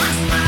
Más, más.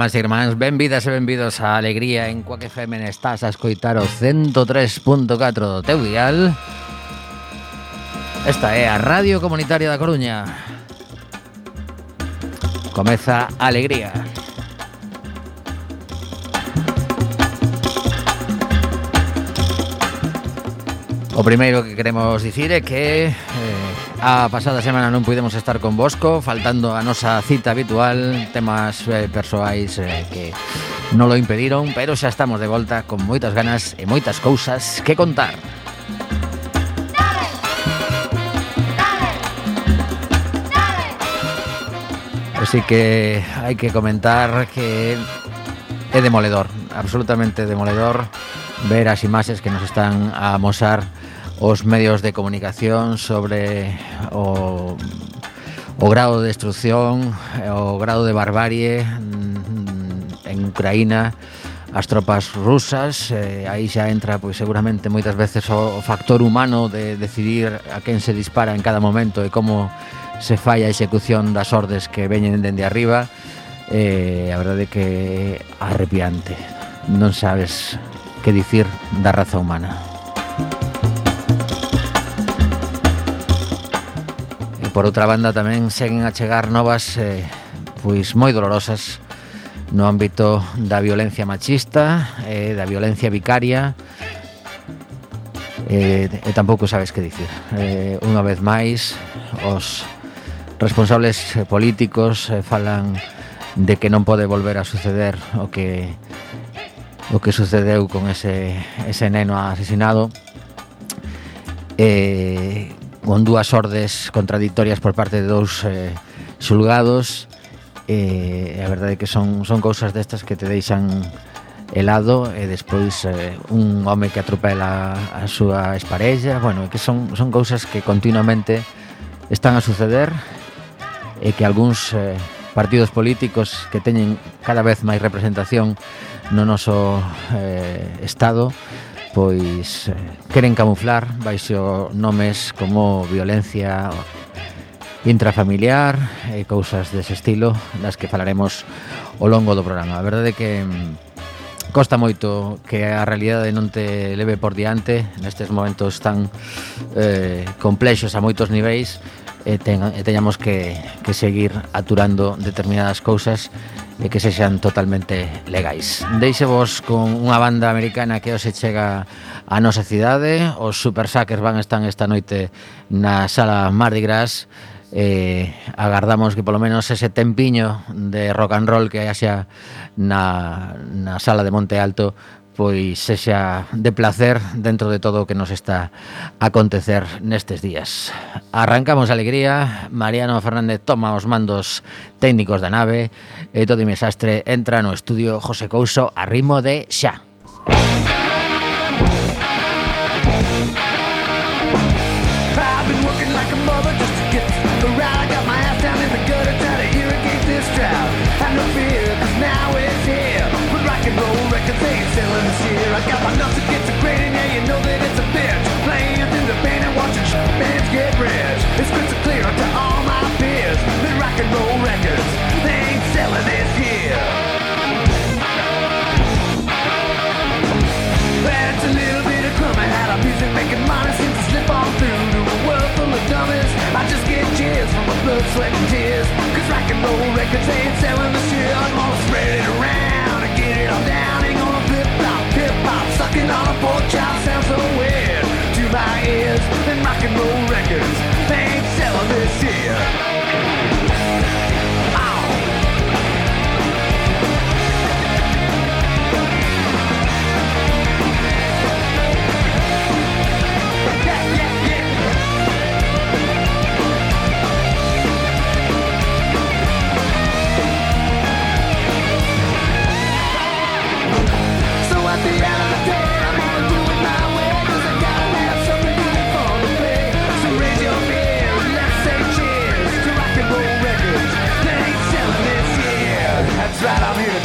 irmáns e irmáns, benvidas e benvidos a Alegría en Coaque FM Estás a escoitar o 103.4 do teu dial. Esta é a Radio Comunitaria da Coruña. Comeza Alegría Alegría. O primeiro que queremos dicir é que eh, a pasada semana non pudemos estar con Bosco Faltando a nosa cita habitual Temas eh, persoais eh, que non lo impediron Pero xa estamos de volta con moitas ganas e moitas cousas que contar. Así que hai que comentar que é demoledor, absolutamente demoledor ver as imaxes que nos están a amosar os medios de comunicación sobre o, o grado de destrucción, eh, o grado de barbarie mm, en Ucraína, as tropas rusas, eh, aí xa entra pois seguramente moitas veces o, o factor humano de decidir a quen se dispara en cada momento e como se fai a execución das ordes que veñen dende arriba. Eh, a verdade que é arrepiante. Non sabes que dicir da raza humana. por outra banda tamén seguen a chegar novas eh, pois moi dolorosas no ámbito da violencia machista, eh, da violencia vicaria, eh, e tampouco sabes que dicir. Eh, unha vez máis, os responsables eh, políticos eh, falan de que non pode volver a suceder o que o que sucedeu con ese, ese neno asesinado eh, con dúas ordes contradictorias por parte de dous eh, xulgados. E eh, a verdade é que son, son cousas destas que te deixan helado e despois eh, un home que atropela a súa esparella bueno, que son, son cousas que continuamente están a suceder e que algúns eh, partidos políticos que teñen cada vez máis representación no noso eh, Estado pois eh, queren camuflar baixo nomes como violencia intrafamiliar e cousas dese estilo das que falaremos ao longo do programa. A verdade é que mm, costa moito que a realidade non te leve por diante nestes momentos tan eh, complexos a moitos niveis e, ten, e teñamos que, que seguir aturando determinadas cousas e que sexan totalmente legais. Deixevos con unha banda americana que hoxe chega á nosa cidade, os Super Suckers van estar esta noite na sala Mardi Gras, eh, agardamos que polo menos ese tempiño de rock and roll que haxa na, na sala de Monte Alto pois sexa de placer dentro de todo o que nos está a acontecer nestes días. Arrancamos alegría, Mariano Fernández toma os mandos técnicos da nave e todo o mesastre entra no estudio José Couso a ritmo de xa. Música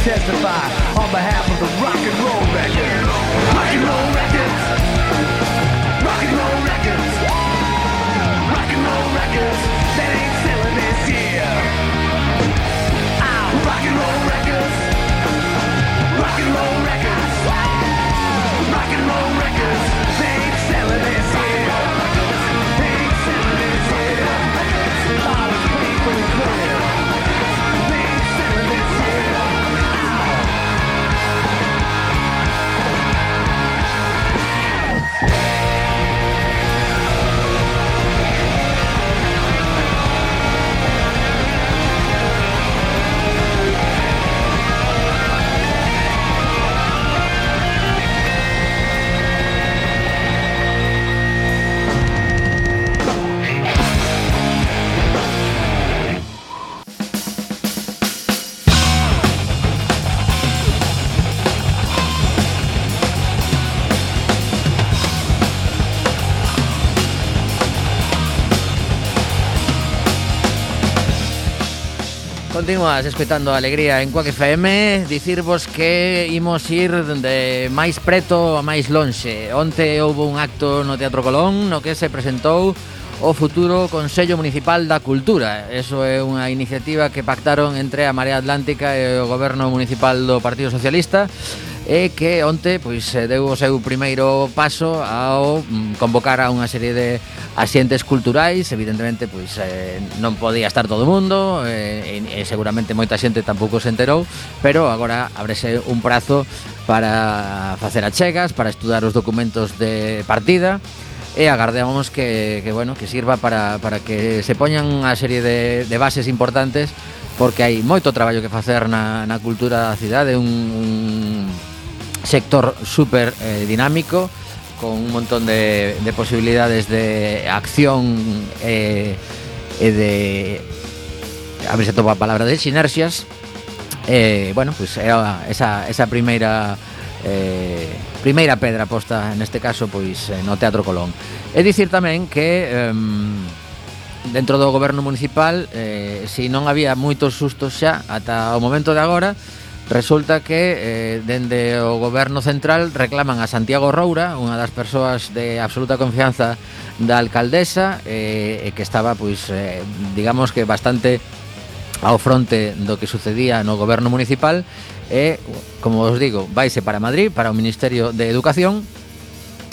testify on behalf of the rock and roll record. Rock and roll records. Rock and roll records. Rock and roll records Continuas escoitando a alegría en Coac FM Dicirvos que imos ir de máis preto a máis lonxe. Onte houve un acto no Teatro Colón No que se presentou o futuro Consello Municipal da Cultura. Eso é unha iniciativa que pactaron entre a Marea Atlántica e o Goberno Municipal do Partido Socialista e que onte pois eh, deu o seu primeiro paso ao mm, convocar a unha serie de asientes culturais, evidentemente pois eh, non podía estar todo o mundo, eh, e, e seguramente moita xente tampouco se enterou, pero agora ábrese un prazo para facer achegas, para estudar os documentos de partida e agardamos que, que bueno, que sirva para, para que se poñan unha serie de, de bases importantes porque hai moito traballo que facer na, na cultura da cidade, un, un sector súper eh, dinámico, con un montón de, de posibilidades de acción, eh, de. A ver se topa a palabra de sinerxias. Eh, bueno, pues era esa, esa primeira eh, primeira pedra posta neste caso pois no Teatro Colón. É dicir tamén que eh, dentro do goberno municipal eh, si non había moitos sustos xa ata o momento de agora Resulta que eh, dende o goberno central reclaman a Santiago Roura, unha das persoas de absoluta confianza da alcaldesa, eh, que estaba, pois, eh, digamos que bastante ao fronte do que sucedía no goberno municipal, e, como os digo, vaise para Madrid, para o Ministerio de Educación,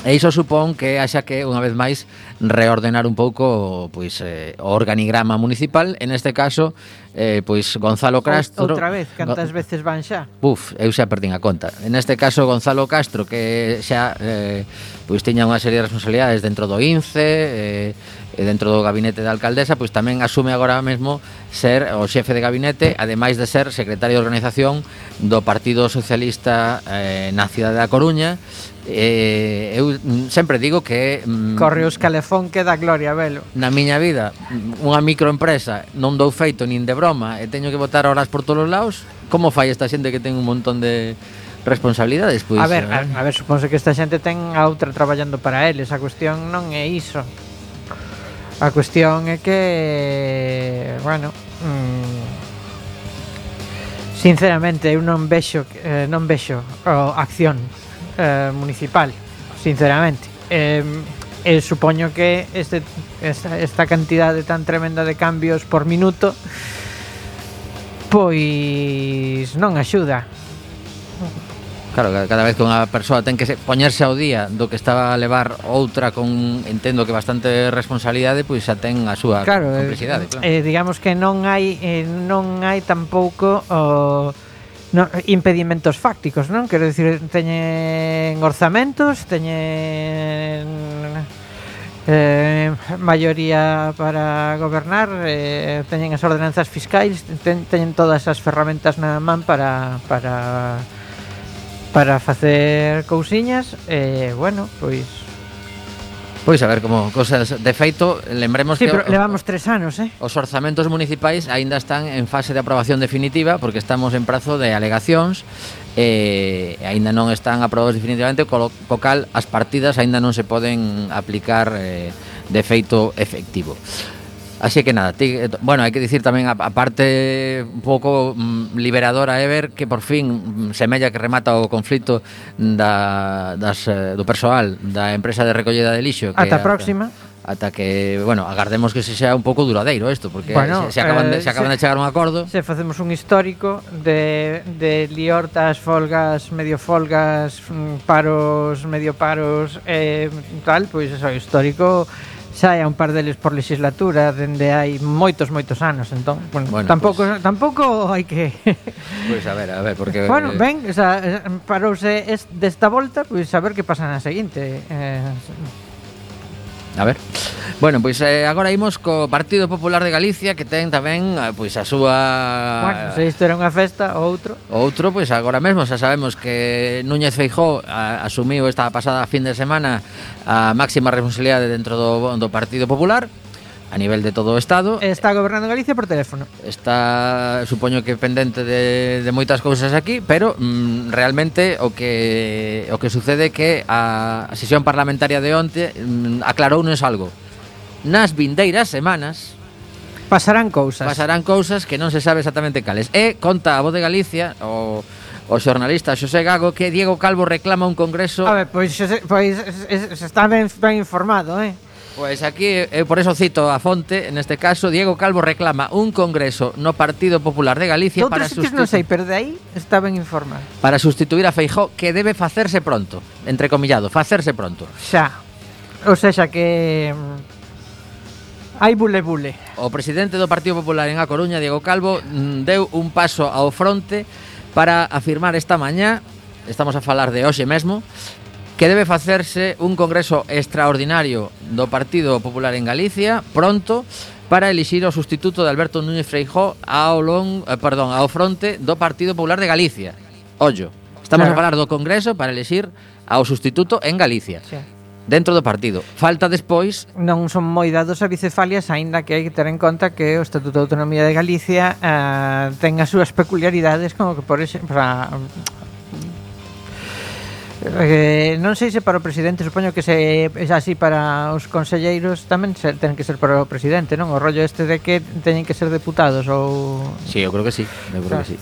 E iso supón que haxa que, unha vez máis, reordenar un pouco pois, eh, o organigrama municipal, en este caso, eh, pois Gonzalo Castro Outra vez, cantas veces van xa? Buf, eu xa perdín a conta Neste caso Gonzalo Castro que xa eh, pois tiña unha serie de responsabilidades dentro do INCE eh, e dentro do gabinete da alcaldesa, pois tamén asume agora mesmo ser o xefe de gabinete, ademais de ser secretario de organización do Partido Socialista eh, na cidade da Coruña. Eh, eu sempre digo que mm, corre os calefón que da gloria, velo. Na miña vida, unha microempresa non dou feito nin de broma e teño que botar horas por todos os lados. Como fai esta xente que ten un montón de responsabilidades, pois. A ver, eh? a, a ver, suponse que esta xente ten a outra traballando para eles, a cuestión non é iso. A cuestión é que, bueno, mmm, sinceramente eu non vexo eh, non vexo oh, acción eh, municipal, sinceramente. Eh, eh supoño que este esta, esta cantidade tan tremenda de cambios por minuto pois non axuda Claro, cada vez que unha persoa ten que poñerse ao día do que estaba a levar outra con, entendo que bastante responsabilidade, pois xa ten a súa claro, eh, complexidade. Claro. Eh, digamos que non hai eh, non hai tampouco o no, impedimentos fácticos, non? Quero dicir, teñen orzamentos, teñen eh, maioría para gobernar, eh, teñen as ordenanzas fiscais, ten, teñen todas as ferramentas na man para para para facer cousiñas e eh, bueno, pois Pois a ver como cosas De feito, lembremos sí, que pero levamos tres anos, eh? Os orzamentos municipais aínda están en fase de aprobación definitiva porque estamos en prazo de alegacións eh, e eh, aínda non están aprobados definitivamente, co, co cal as partidas aínda non se poden aplicar eh, de feito efectivo. Así que nada, ti, eh, bueno, hai que dicir tamén a, a parte un pouco mm, liberadora Ever que por fin mm, semella que remata o conflito da, das, eh, do persoal da empresa de recollida de lixo que Ata a próxima ata que, bueno, agardemos que se sea un pouco duradeiro isto, porque bueno, se, se acaban, de, eh, se acaban se, de chegar un acordo. Se facemos un histórico de, de liortas, folgas, medio folgas, mm, paros, medio paros, eh, tal, pois eso, histórico xa hai un par deles por legislatura dende hai moitos moitos anos, entón, bueno, bueno tampouco pues, tampouco hai que Pois pues a ver, a ver, porque Bueno, eh, ben, o sea, eh, parouse eh, desta volta, pois pues, a ver que pasa na seguinte. Eh, A ver. Bueno, pois eh, agora imos co Partido Popular de Galicia que ten tamén eh, pois a súa Bueno, se isto era unha festa, ou outro. Outro, pois agora mesmo xa sabemos que Núñez Feijó a, asumiu esta pasada fin de semana a máxima responsabilidade dentro do, do Partido Popular a nivel de todo o Estado. Está gobernando Galicia por teléfono. Está, supoño que pendente de, de moitas cousas aquí, pero mm, realmente o que o que sucede é que a sesión parlamentaria de onte mm, aclarounos algo. Nas vindeiras semanas, pasarán cousas. Pasarán cousas que non se sabe exactamente cales. E conta a voz de Galicia o o xornalista Xosé Gago que Diego Calvo reclama un congreso. A ver, pois, Xosé, pois se está ben, ben informado, eh. Pois aquí, eu por eso cito a fonte, neste caso, Diego Calvo reclama un congreso no Partido Popular de Galicia Outros para sustituir... non sei, pero de aí está ben informado. Para sustituir a Feijó, que debe facerse pronto, entre comillado, facerse pronto. Xa, ou seja, que mm, hai bule bule. O presidente do Partido Popular en A Coruña, Diego Calvo, mm, deu un paso ao fronte para afirmar esta mañá, estamos a falar de hoxe mesmo, que debe facerse un congreso extraordinario do Partido Popular en Galicia pronto para elixir o sustituto de Alberto Núñez Freijó ao long, eh, perdón, ao fronte do Partido Popular de Galicia. Ollo, estamos claro. a falar do congreso para elixir ao sustituto en Galicia. Sí. Dentro do partido. Falta despois... Non son moi dados a bicefalias, aínda que hai que ter en conta que o Estatuto de Autonomía de Galicia eh, ten as súas peculiaridades como que por, exemplo... para, Eh, non sei se para o presidente, supoño que se é así para os conselleiros tamén se, ten que ser para o presidente, non? O rollo este de que teñen que ser deputados ou Si, sí, eu creo que sí, eu creo claro. que sí.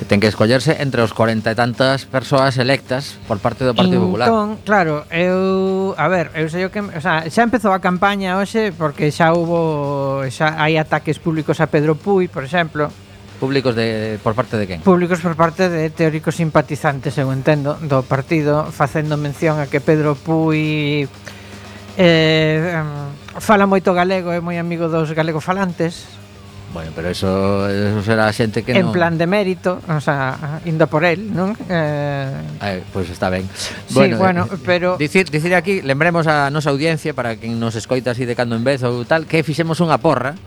Que ten que escollerse entre os 40 e tantas persoas electas por parte do Partido Popular. Entón, claro, eu, a ver, eu sei o que, o sea, xa empezou a campaña hoxe porque xa hubo xa hai ataques públicos a Pedro Puy, por exemplo, Públicos de, por parte de quen? Públicos por parte de teóricos simpatizantes, eu entendo, do partido, facendo mención a que Pedro Pui eh, fala moito galego, é moi amigo dos galegofalantes. Bueno, pero eso, eso será xente que en non... En plan de mérito, o sea, indo por él, non? Eh... Ay, pois pues está ben. Bueno, sí, bueno, eh, pero... Dicir, dicir aquí, lembremos a nosa audiencia, para que nos escoita así de cando en vez ou tal, que fixemos unha porra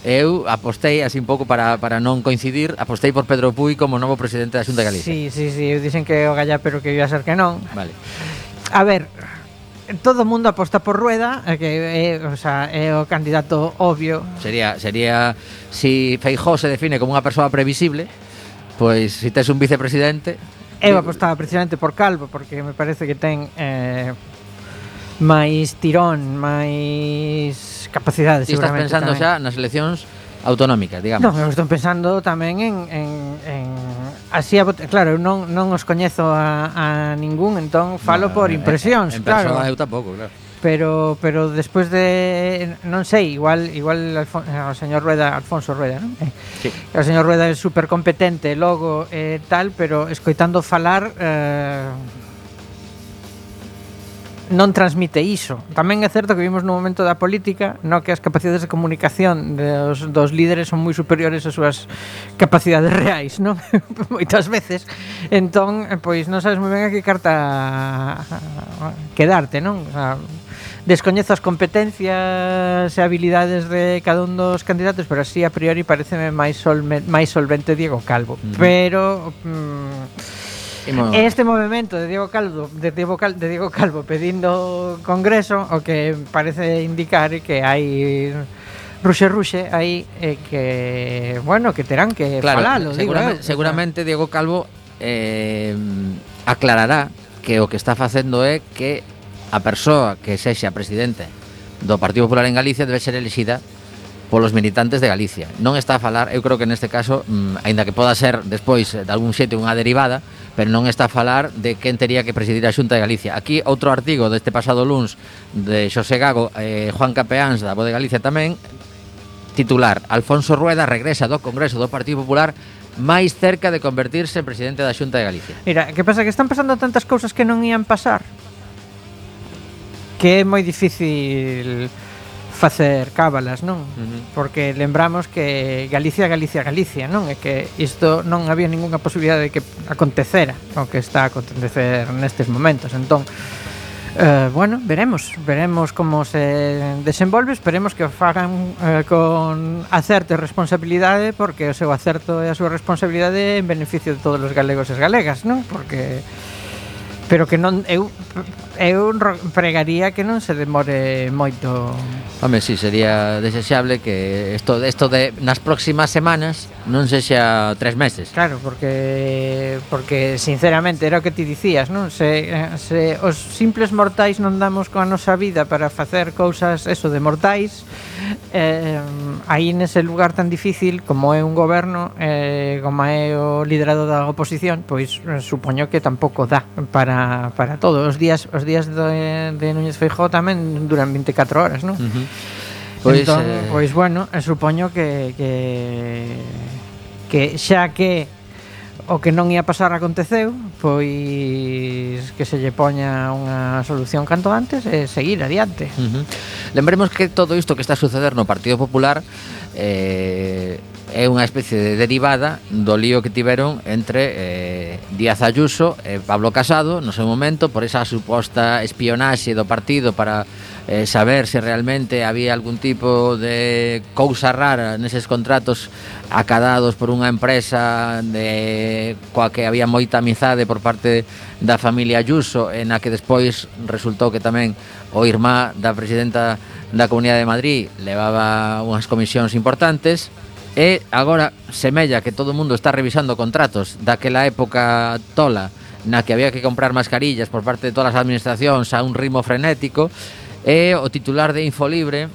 Eu apostei así un pouco para, para non coincidir, apostei por Pedro Puy como novo presidente da Xunta de Galicia. Sí, sí, sí, eu dicen que o gallá, pero que iba a ser que non. Vale. A ver, todo o mundo aposta por Rueda, eh, que é, o sea, é o candidato obvio. Sería sería si Feijó se define como unha persoa previsible, pois pues, si tes un vicepresidente, eu eh, apostaba precisamente por Calvo porque me parece que ten eh, máis tirón, máis capacidades. Ti estás pensando tamén. xa nas eleccións autonómicas, digamos. Non, eu estou pensando tamén en, en, en así a votar. Claro, eu non, non os coñezo a, a ningún, entón falo no, por impresións, en, en claro. persona eu tampouco, claro. Pero pero despois de non sei, igual igual Alfon, o señor Rueda, Alfonso Rueda, non? Sí. O señor Rueda é super competente, logo eh, tal, pero escoitando falar eh, non transmite iso. Tamén é certo que vimos no momento da política no que as capacidades de comunicación dos, dos líderes son moi superiores ás súas capacidades reais, non? Moitas veces. Entón, eh, pois non sabes moi ben a que carta quedarte, non? O sea, descoñezo as competencias e habilidades de cada un dos candidatos, pero así a priori pareceme máis, solme, máis solvente Diego Calvo. Mm. Pero... Mm, E este movimento de Diego Calvo, de Diego Calvo, de Diego Calvo pedindo congreso, o que parece indicar que hai ruxe ruxe aí eh, que bueno, que terán que claro, falalo, seguramente, digo, eh, seguramente Diego Calvo eh, aclarará que o que está facendo é que a persoa que sexa presidente do Partido Popular en Galicia debe ser elixida polos militantes de Galicia. Non está a falar, eu creo que neste caso, mm, aínda que poda ser despois eh, de algún xeito unha derivada, pero non está a falar de quen tería que presidir a Xunta de Galicia. Aquí outro artigo deste pasado luns de Xosé Gago eh, Juan Capeáns da Voz de Galicia tamén titular Alfonso Rueda regresa do Congreso do Partido Popular máis cerca de convertirse en presidente da Xunta de Galicia. Mira, que pasa que están pasando tantas cousas que non ían pasar que é moi difícil facer cábalas, non? Uh -huh. Porque lembramos que Galicia, Galicia, Galicia, non? É que isto non había ningunha posibilidade de que acontecera o que está a acontecer nestes momentos. Entón, eh, bueno, veremos, veremos como se desenvolve, esperemos que o fagan eh, con acerto e responsabilidade, porque o seu acerto e a súa responsabilidade en beneficio de todos os galegos e as galegas, non? Porque pero que non eu eu pregaría que non se demore moito. Home, si, sí, sería desexable que isto, isto de nas próximas semanas non sexa tres meses. Claro, porque porque sinceramente era o que ti dicías, non? Se, se os simples mortais non damos coa nosa vida para facer cousas eso de mortais, eh, aí nese lugar tan difícil como é un goberno, eh, como é o liderado da oposición, pois supoño que tampouco dá para, para todo. Os días os días de, de Núñez Feijóo tamén duran 24 horas, non? Uh -huh. Pois, entón, eh... pois bueno, eh, supoño que, que que xa que o que non ia pasar aconteceu, pois que se lle poña unha solución canto antes e seguir adiante. Uh -huh. Lembremos que todo isto que está a suceder no Partido Popular eh, é unha especie de derivada do lío que tiveron entre eh, Díaz Ayuso e Pablo Casado no seu momento por esa suposta espionaxe do partido para eh, saber se realmente había algún tipo de cousa rara neses contratos acadados por unha empresa de, coa que había moita amizade por parte da familia Ayuso en a que despois resultou que tamén o irmá da presidenta da Comunidade de Madrid levaba unhas comisións importantes. E agora semella que todo o mundo está revisando contratos daquela época tola na que había que comprar mascarillas por parte de todas as administracións a un ritmo frenético e o titular de Infolibre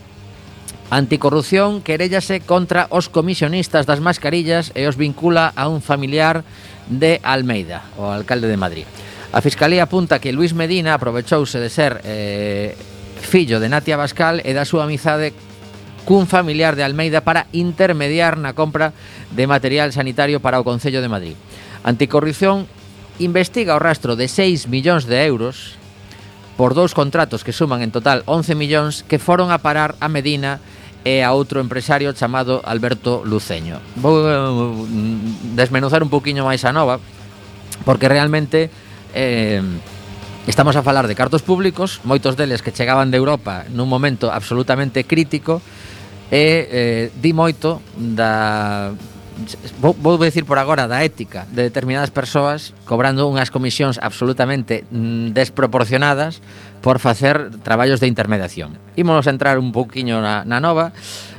Anticorrupción querellase contra os comisionistas das mascarillas e os vincula a un familiar de Almeida, o alcalde de Madrid. A Fiscalía apunta que Luis Medina aprovechouse de ser eh, fillo de Natia Bascal e da súa amizade cun familiar de Almeida para intermediar na compra de material sanitario para o Concello de Madrid. Anticorrupción investiga o rastro de 6 millóns de euros por dous contratos que suman en total 11 millóns que foron a parar a Medina e a outro empresario chamado Alberto Luceño. Vou uh, desmenuzar un poquinho máis a nova porque realmente eh, estamos a falar de cartos públicos, moitos deles que chegaban de Europa nun momento absolutamente crítico e eh, di moito da vou, vou decir por agora da ética de determinadas persoas cobrando unhas comisións absolutamente mm, desproporcionadas por facer traballos de intermediación. Imos entrar un pouquiño na, na nova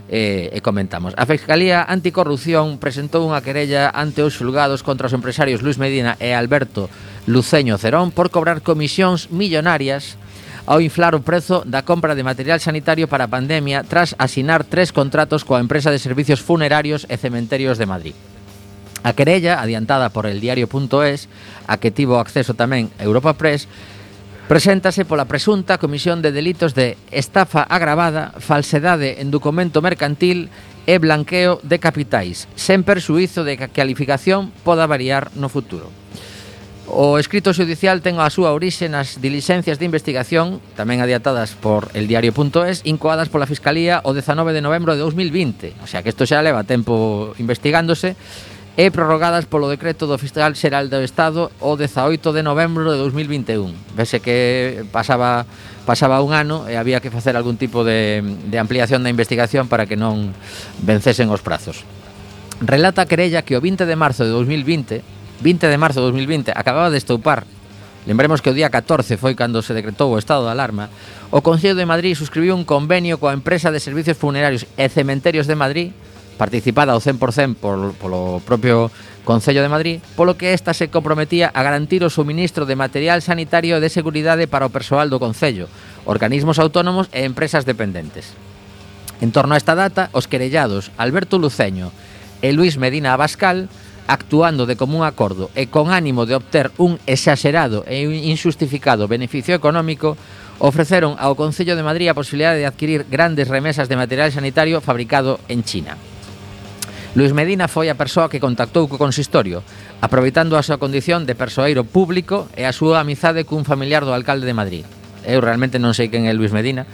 e, e comentamos. A Fiscalía Anticorrupción presentou unha querella ante os xulgados contra os empresarios Luis Medina e Alberto Luceño Cerón por cobrar comisións millonarias ao inflar o prezo da compra de material sanitario para a pandemia tras asinar tres contratos coa empresa de servicios funerarios e cementerios de Madrid. A querella, adiantada por el diario.es, a que tivo acceso tamén Europa Press, Preséntase pola presunta comisión de delitos de estafa agravada, falsedade en documento mercantil e blanqueo de capitais, sen persuizo de que a calificación poda variar no futuro. O escrito judicial ten a súa orixe nas dilixencias de investigación, tamén adiatadas por el diario.es, incoadas pola Fiscalía o 19 de novembro de 2020. O sea que isto xa leva tempo investigándose e prorrogadas polo decreto do Fiscal Xeral do Estado o 18 de novembro de 2021. Vese que pasaba pasaba un ano e había que facer algún tipo de, de ampliación da investigación para que non vencesen os prazos. Relata a querella que o 20 de marzo de 2020 20 de marzo de 2020 acababa de estoupar Lembremos que o día 14 foi cando se decretou o estado de alarma. O Concello de Madrid suscribiu un convenio coa empresa de servicios funerarios e cementerios de Madrid, participada ao 100% por, polo propio Concello de Madrid, polo que esta se comprometía a garantir o suministro de material sanitario e de seguridade para o persoal do Concello, organismos autónomos e empresas dependentes. En torno a esta data, os querellados Alberto Luceño e Luis Medina Abascal actuando de común acordo e con ánimo de obter un exaxerado e injustificado beneficio económico, ofreceron ao Concello de Madrid a posibilidade de adquirir grandes remesas de material sanitario fabricado en China. Luis Medina foi a persoa que contactou co consistorio, aproveitando a súa condición de persoeiro público e a súa amizade cun familiar do alcalde de Madrid. Eu realmente non sei quen é Luis Medina,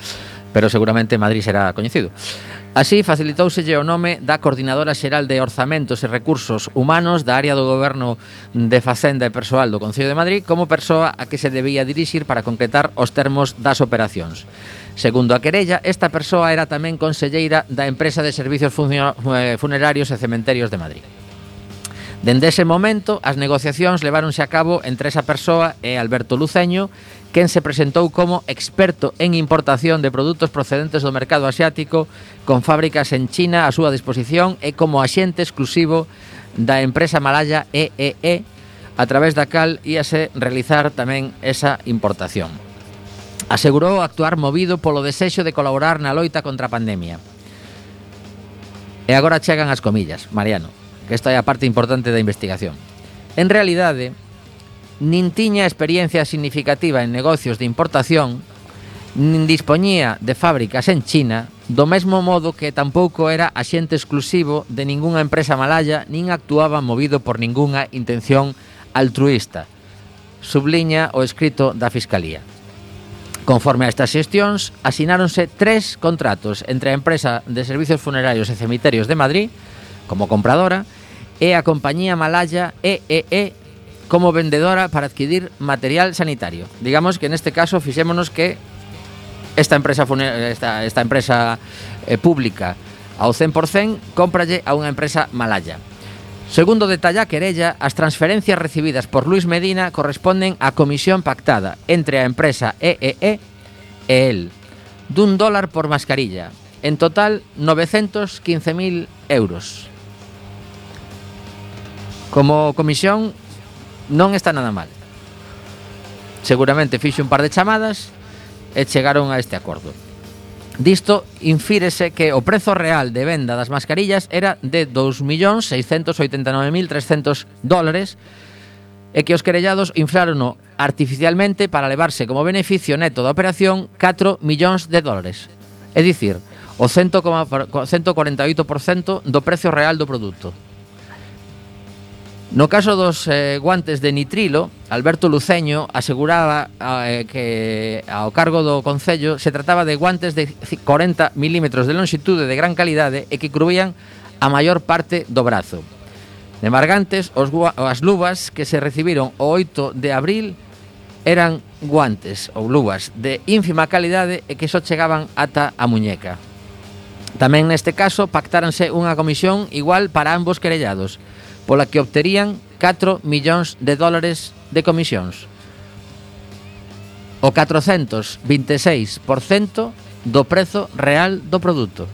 pero seguramente Madrid será coñecido. Así facilitóuselle o nome da Coordinadora Xeral de Orzamentos e Recursos Humanos da área do Goberno de Facenda e Persoal do Concello de Madrid como persoa a que se debía dirixir para concretar os termos das operacións. Segundo a querella, esta persoa era tamén conselleira da empresa de servicios eh, funerarios e cementerios de Madrid. Dende ese momento, as negociacións leváronse a cabo entre esa persoa e Alberto Luceño quen se presentou como experto en importación de produtos procedentes do mercado asiático con fábricas en China a súa disposición e como axente exclusivo da empresa malaya EEE a través da cal íase realizar tamén esa importación. Asegurou actuar movido polo desexo de colaborar na loita contra a pandemia. E agora chegan as comillas, Mariano, que esta é a parte importante da investigación. En realidade, nin tiña experiencia significativa en negocios de importación, nin dispoñía de fábricas en China, do mesmo modo que tampouco era axente exclusivo de ningunha empresa malaya, nin actuaba movido por ningunha intención altruista. Subliña o escrito da Fiscalía. Conforme a estas xestións, asináronse tres contratos entre a empresa de servizos funerarios e cemiterios de Madrid, como compradora, e a compañía malaya EEE como vendedora para adquirir material sanitario. Digamos que en este caso fixémonos que esta empresa esta, esta empresa eh, pública ao 100% cómpralle a unha empresa malaya. Segundo detalla a querella, as transferencias recibidas por Luis Medina corresponden á comisión pactada entre a empresa EEE e el dun dólar por mascarilla. En total, 915.000 euros. Como comisión, non está nada mal. Seguramente fixe un par de chamadas e chegaron a este acordo. Disto infírese que o prezo real de venda das mascarillas era de 2.689.300 dólares e que os querellados inflarono artificialmente para levarse como beneficio neto da operación 4 millóns de dólares. É dicir, o 148% do precio real do produto. No caso dos eh, guantes de nitrilo, Alberto Luceño aseguraba eh, que ao cargo do Concello se trataba de guantes de 40 milímetros de longitude de gran calidade e que cubrían a maior parte do brazo. De Margantes, os as luvas que se recibiron o 8 de abril eran guantes ou luvas de ínfima calidade e que só chegaban ata a muñeca. Tamén neste caso pactáranse unha comisión igual para ambos querellados – pola que obterían 4 millóns de dólares de comisións. O 426% do prezo real do produto.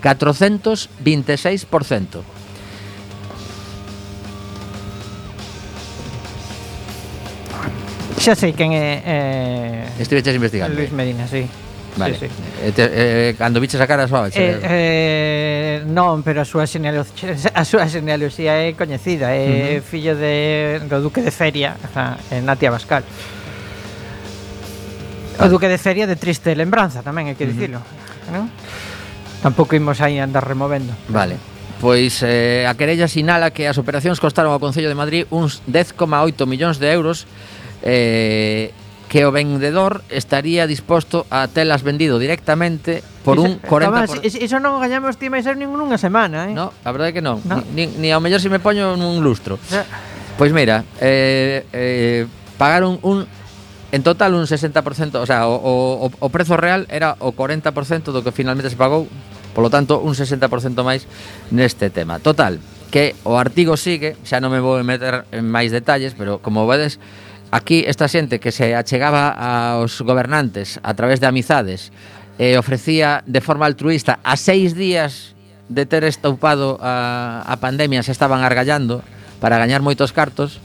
426%. Xa sei quen é... Eh... Estiveches investigando. Luis Medina, sí. Vale. Sí, sí. Eh, te, eh, cando viches a cara suave eh, eh, Non, pero a súa genealoxía, a súa genealoxía é coñecida É uh -huh. fillo de, do duque de Feria, Natia Bascal O duque de Feria de triste lembranza tamén, hai que dicilo uh -huh. non? Tampouco imos aí andar removendo Vale Pois eh, a querella sinala que as operacións costaron ao Concello de Madrid uns 10,8 millóns de euros eh, que o vendedor estaría disposto a telas vendido directamente por un 40%. Cabal, iso non gañamos ti máis ningún unha semana, eh? No, a verdade que non. No. Ni, ni ao mellor se me poño nun lustro. No. Pois mira, eh, eh, pagaron un en total un 60%, o sea, o, o, o prezo real era o 40% do que finalmente se pagou, polo tanto, un 60% máis neste tema. Total, que o artigo sigue, xa non me vou meter en máis detalles, pero como vedes, Aquí esta xente que se achegaba aos gobernantes a través de amizades e ofrecía de forma altruista a seis días de ter estoupado a, a pandemia se estaban argallando para gañar moitos cartos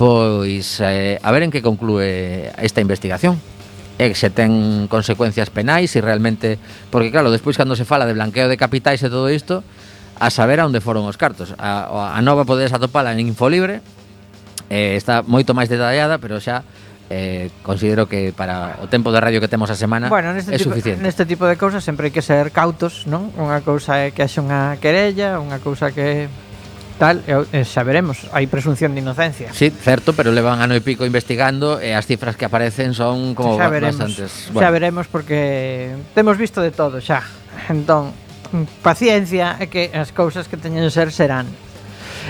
pois eh, a ver en que conclúe esta investigación. E se ten consecuencias penais e realmente porque claro, despois cando se fala de blanqueo de capitais e todo isto a saber a onde foron os cartos. A, a nova podedes atopala en Infolibre eh, está moito máis detallada, pero xa eh, considero que para o tempo de radio que temos a semana bueno, neste é tipo, suficiente. Neste tipo de cousas sempre hai que ser cautos, non? Unha cousa é que haxe unha querella, unha cousa que tal, e xa veremos, hai presunción de inocencia. Sí, certo, pero levan ano e pico investigando e as cifras que aparecen son como xa veremos, bastantes. Bueno. Xa veremos porque temos visto de todo xa. Entón, paciencia é que as cousas que teñen ser serán.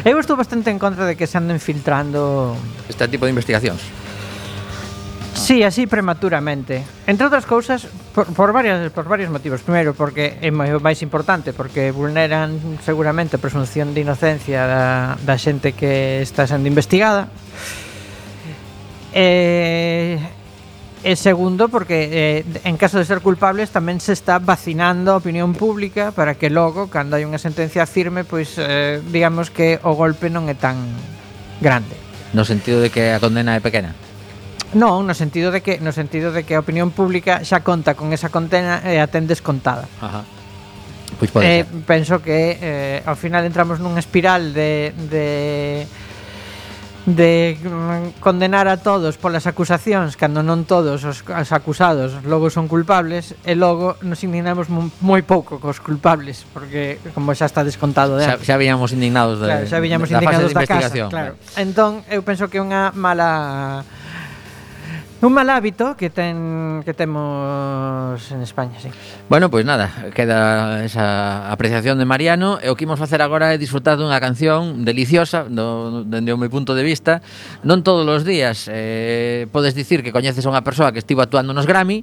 Eu estou bastante en contra de que se anden filtrando este tipo de investigacións. Sí, así prematuramente. Entre outras cousas, por, por, varias, por varios motivos. Primeiro, porque é máis importante, porque vulneran seguramente a presunción de inocencia da, da xente que está sendo investigada. Eh, E segundo, porque eh, en caso de ser culpables tamén se está vacinando a opinión pública para que logo, cando hai unha sentencia firme, pois eh, digamos que o golpe non é tan grande. No sentido de que a condena é pequena? Non, no sentido de que no sentido de que a opinión pública xa conta con esa condena e a ten descontada. Ajá. Pois pode eh, ser. Penso que eh, ao final entramos nunha espiral de, de de mm, condenar a todos polas acusacións cando non todos os, os acusados logo son culpables e logo nos indignamos moi pouco cos culpables porque como xa está descontado de xa, xa viñamos indignados de, claro, xa viñamos indignados da, da casa claro. claro. entón eu penso que é unha mala Un mal hábito que ten que temos en España, sí. Bueno, pois pues nada, queda esa apreciación de Mariano e o que imos facer agora é disfrutar dunha canción deliciosa do, dende o meu punto de vista. Non todos os días eh, podes dicir que coñeces a unha persoa que estivo actuando nos Grammy,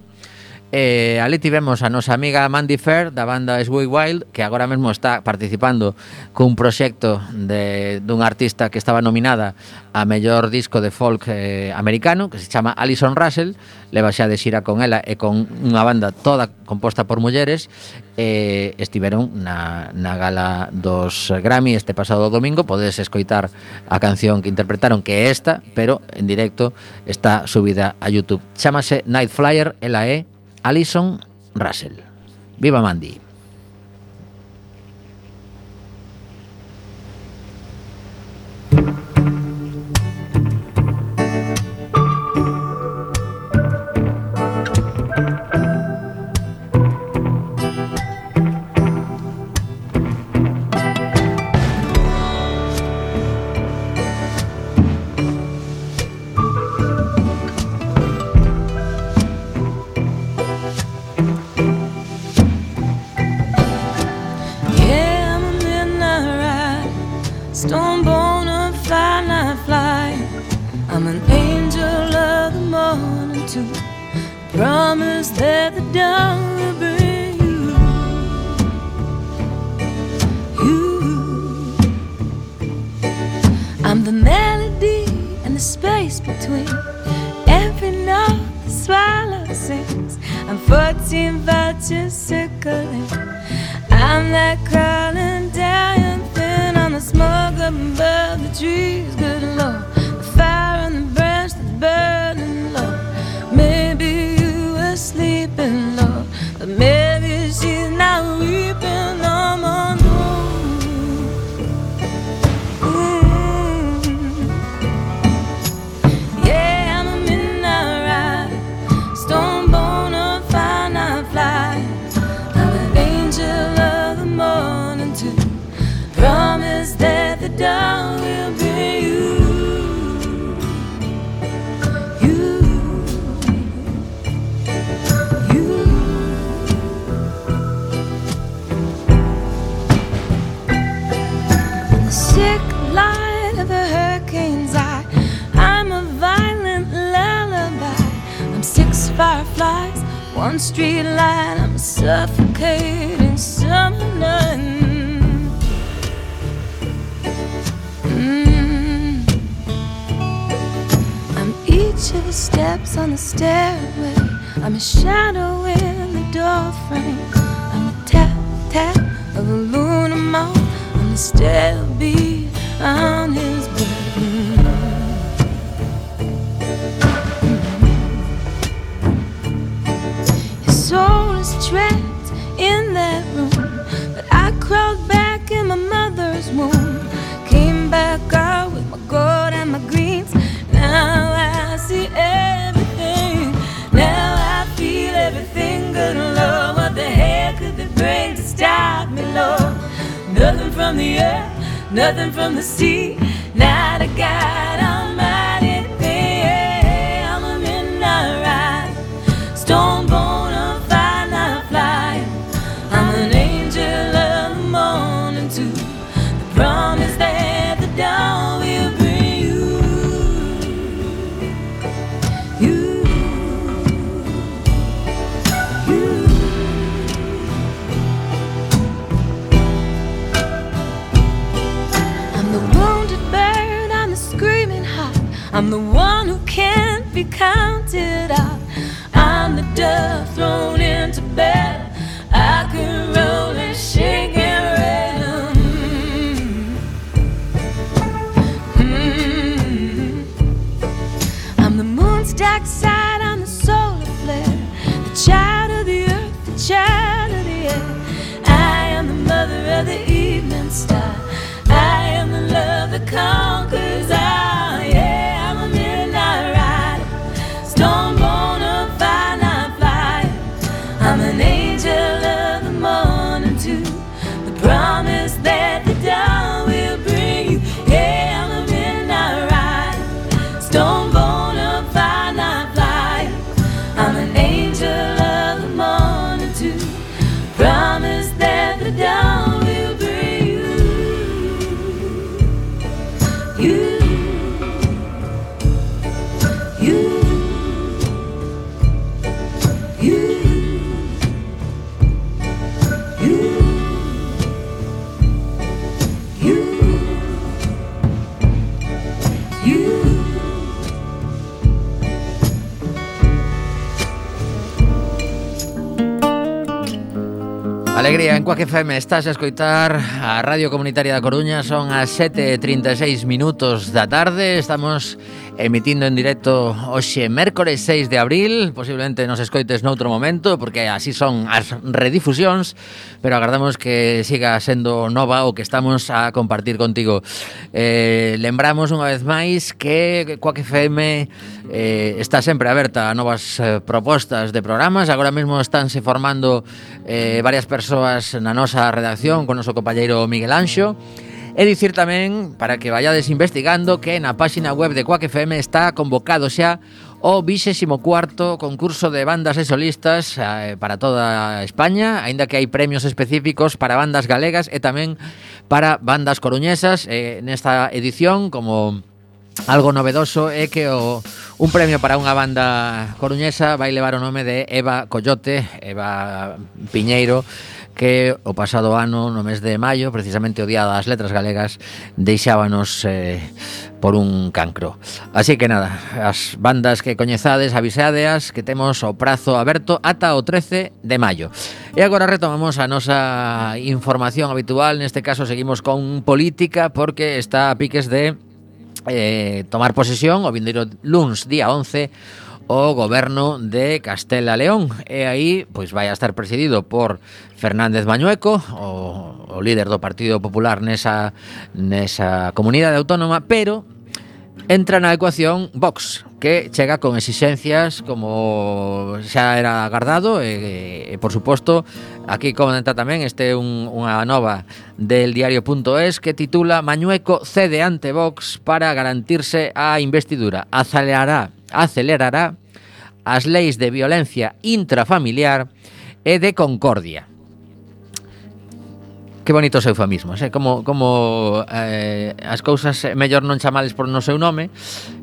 E ali tivemos a nosa amiga Mandy Fair da banda Sway Wild que agora mesmo está participando cun proxecto de, dun artista que estaba nominada a mellor disco de folk eh, americano que se chama Alison Russell. Leva xa de xira con ela e con unha banda toda composta por mulleres. E eh, estiveron na, na gala dos Grammy este pasado domingo. Podedes escoitar a canción que interpretaron que é esta pero en directo está subida a Youtube. Chamase Night Flyer ela é Alison Russell. ¡Viva Mandy! the melody and the space between every note the swallow sings. I'm 14 vultures circling. I'm like crawling down thin on the smoke above the trees. Good lord. Streetlight, street light, I'm suffocating some nun. Mm. I'm each of the steps on the stairway. I'm a shadow in the doorframe. I'm a tap tap of a lunar moth. on the stairway. nothing from the sea, not a guy. You Cuac FM estás a escoitar a Radio Comunitaria da Coruña Son as 7.36 minutos da tarde Estamos emitindo en directo hoxe mércores 6 de abril. Posiblemente nos escoites noutro momento Porque así son as redifusións Pero agardamos que siga sendo nova O que estamos a compartir contigo. Eh, Lembramos unha vez máis que Coac FM eh, está sempre aberta a novas eh, propostas de programas. Agora mesmo estánse formando eh, varias persoas na nosa redacción Con o noso compañeiro Miguel Anxo. E dicir tamén, para que vayades investigando, que na páxina web de Quack FM está convocado xa o 24º concurso de bandas e solistas eh, para toda España, aínda que hai premios específicos para bandas galegas e tamén para bandas coruñesas. Eh, nesta edición, como algo novedoso, é que o, un premio para unha banda coruñesa vai levar o nome de Eva Coyote, Eva Piñeiro, que o pasado ano, no mes de maio, precisamente o Día das Letras Galegas, deixábanos eh, por un cancro. Así que nada, as bandas que coñezades, avisadeas, que temos o prazo aberto ata o 13 de maio. E agora retomamos a nosa información habitual, neste caso seguimos con política, porque está a piques de eh, tomar posesión o vindeiro luns, día 11, o goberno de Castela León. E aí, pois vai a estar presidido por Fernández Mañueco, o, o líder do Partido Popular nesa, nesa comunidade autónoma, pero entra na ecuación Vox, que chega con exixencias como xa era agardado e, e, e por suposto, aquí comenta tamén este un, unha nova del diario.es que titula Mañueco cede ante Vox para garantirse a investidura. Acelerará acelerará as leis de violencia intrafamiliar e de concordia. Que bonitos eufemismos, eh? como, como eh, as cousas eh, mellor non chamales por no seu nome.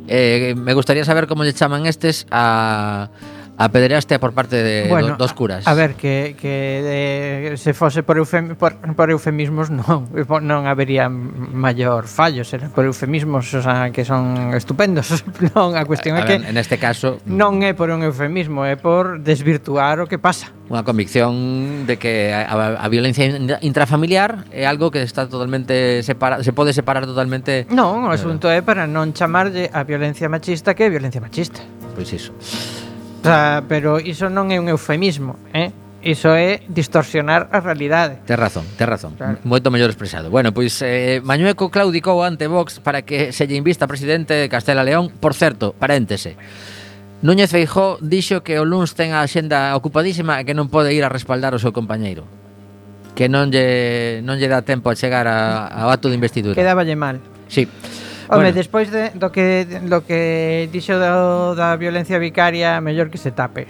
Eh, me gustaría saber como lle chaman estes a A pederastia por parte de, bueno, do, dos curas. A ver, que, que de, se fose por, eufem, por, por eufemismos non, non habería maior fallo, será por eufemismos o sea, que son estupendos. Non, a cuestión a, a é ver, que en este caso mm. non é por un eufemismo, é por desvirtuar o que pasa. Unha convicción de que a, a, a violencia intrafamiliar é algo que está totalmente separa, se pode separar totalmente. Non, o eh. asunto é para non chamarlle a violencia machista que é violencia machista. Pois iso. Ah, sea, pero iso non é un eufemismo, eh? Iso é distorsionar a realidade. Tes razón, tes razón. Claro. Moito mellor expresado. Bueno, pois eh, Mañueco claudicou ante Vox para que se lle invista presidente de Castela León. Por certo, paréntese. Núñez Feijó dixo que o Luns ten a xenda ocupadísima e que non pode ir a respaldar o seu compañeiro. Que non lle, non lle dá tempo a chegar a, ao acto de investidura. Quedáballe mal. Sí. Home, bueno. despois de, do que do que dixo do, da violencia vicaria, mellor que se tape.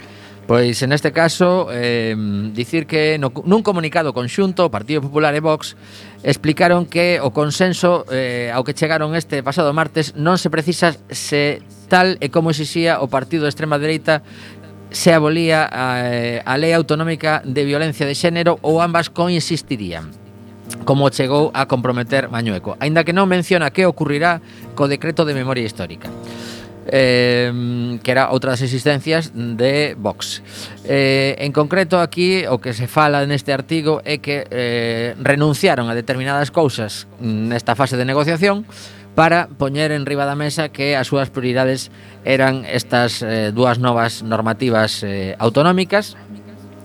Pois en este caso, eh, dicir que no, nun comunicado conxunto, o Partido Popular e Vox explicaron que o consenso eh, ao que chegaron este pasado martes non se precisa se tal e como exixía o partido de extrema dereita se abolía a, a lei autonómica de violencia de xénero ou ambas coexistirían como chegou a comprometer Mañueco, aínda que non menciona que ocurrirá co decreto de memoria histórica. Eh, que era outras existencias de Vox. Eh, en concreto aquí o que se fala neste artigo é que eh, renunciaron a determinadas cousas nesta fase de negociación para poñer en riba da mesa que as súas prioridades eran estas eh, dúas novas normativas eh, autonómicas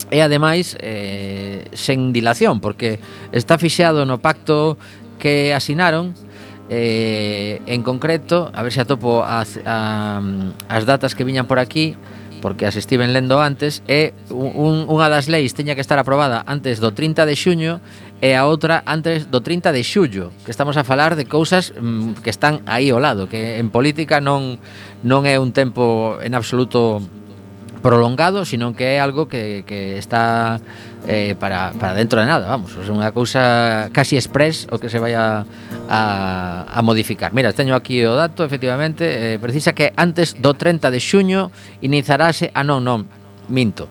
e ademais eh, sen dilación porque está fixado no pacto que asinaron eh, en concreto a ver se atopo as, a, as datas que viñan por aquí porque as estiven lendo antes e un, unha das leis teña que estar aprobada antes do 30 de xuño e a outra antes do 30 de xullo, que estamos a falar de cousas mm, que están aí ao lado, que en política non non é un tempo en absoluto prolongado, sino que é algo que, que está eh, para, para dentro de nada, vamos, é unha cousa casi express o que se vai a, a, a modificar. Mira, teño aquí o dato, efectivamente, eh, precisa que antes do 30 de xuño iniciarase, ah non, non, minto,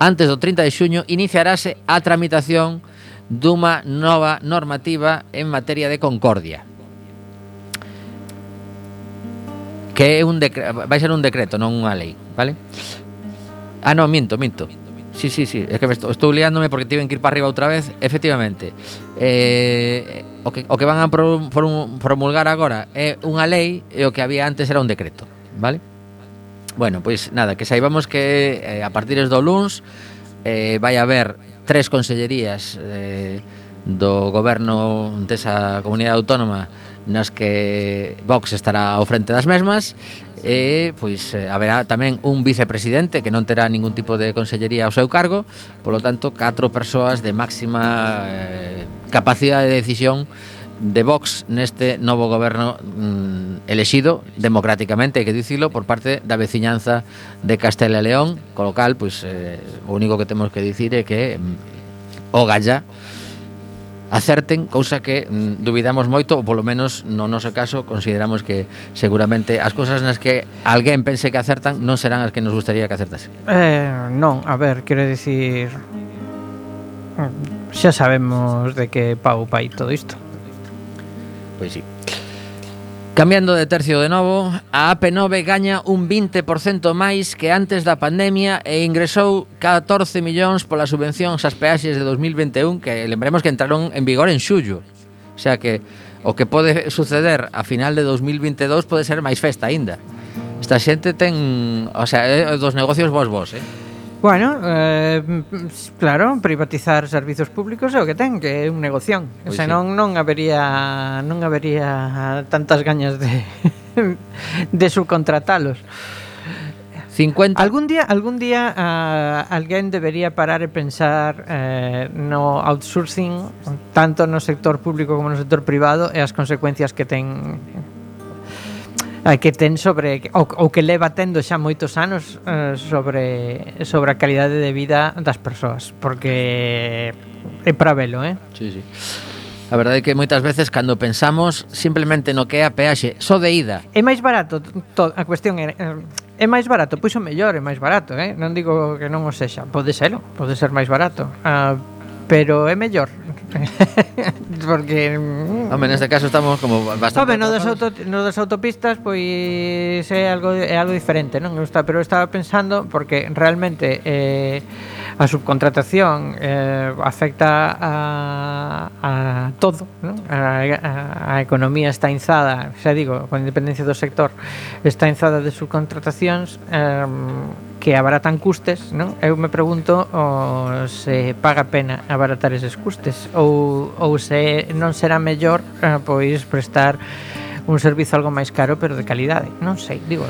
antes do 30 de xuño iniciarase a tramitación duma nova normativa en materia de concordia. Que é un decre, vai ser un decreto, non unha lei, vale? Ah, non, minto, minto. Sí, sí, sí, é que me estou, estou liándome porque tiven que ir para arriba outra vez, efectivamente. Eh, o, que, o que van a promulgar agora é eh, unha lei e eh, o que había antes era un decreto, vale? Bueno, pois nada, que saibamos que eh, a partir do luns eh, vai haber tres consellerías eh, do goberno desa comunidade autónoma nas que Vox estará ao frente das mesmas e pois eh, haberá tamén un vicepresidente que non terá ningún tipo de consellería ao seu cargo, polo tanto catro persoas de máxima eh, capacidade de decisión de Vox neste novo goberno mm, elexido democráticamente, hai que dicilo, por parte da veciñanza de Castela e León, co local, pois, eh, o único que temos que dicir é que mm, o Galla acerten, cousa que mm, duvidamos moito, ou polo menos no noso caso consideramos que seguramente as cousas nas que alguén pense que acertan non serán as que nos gustaría que acertase. Eh, non, a ver, quero dicir mm, xa sabemos de que pau pai todo isto. Pois sí. Cambiando de tercio de novo, a AP9 gaña un 20% máis que antes da pandemia e ingresou 14 millóns polas subvencións ás peaxes de 2021 que lembremos que entraron en vigor en xullo. O sea que o que pode suceder a final de 2022 pode ser máis festa aínda. Esta xente ten, o sea, eh, dos negocios vos vos, eh? Bueno, eh, claro, privatizar servizos públicos é o que ten, que é un negoción. Pois Senón sí. non habería non habería tantas gañas de de subcontratalos. 50 Algún día algún día uh, alguén debería parar e pensar eh, no outsourcing tanto no sector público como no sector privado e as consecuencias que ten Ah, que ten sobre ou, ou que leva tendo xa moitos anos eh, sobre sobre a calidade de vida das persoas, porque é para velo, eh? Sí, sí. A verdade é que moitas veces cando pensamos simplemente no que é a peaxe, só de ida. É máis barato, to, a cuestión é eh, é máis barato, pois o mellor é máis barato, eh? Non digo que non o sexa, pode serlo, pode ser máis barato. Uh, pero é mellor, Porque mm. Home, neste caso estamos como bastante Home, no das, auto, no das autopistas pois é algo é algo diferente, non? Eu está, pero estaba pensando porque realmente eh, a subcontratación eh, afecta a, a todo, non? A, a, a economía está inzada, xa digo, con independencia do sector, está inzada de subcontratacións eh, que abaratan custes, non? Eu me pregunto o, se paga pena abaratar eses custes ou, ou se non será mellor eh, pois prestar un servizo algo máis caro pero de calidade, non sei, digo.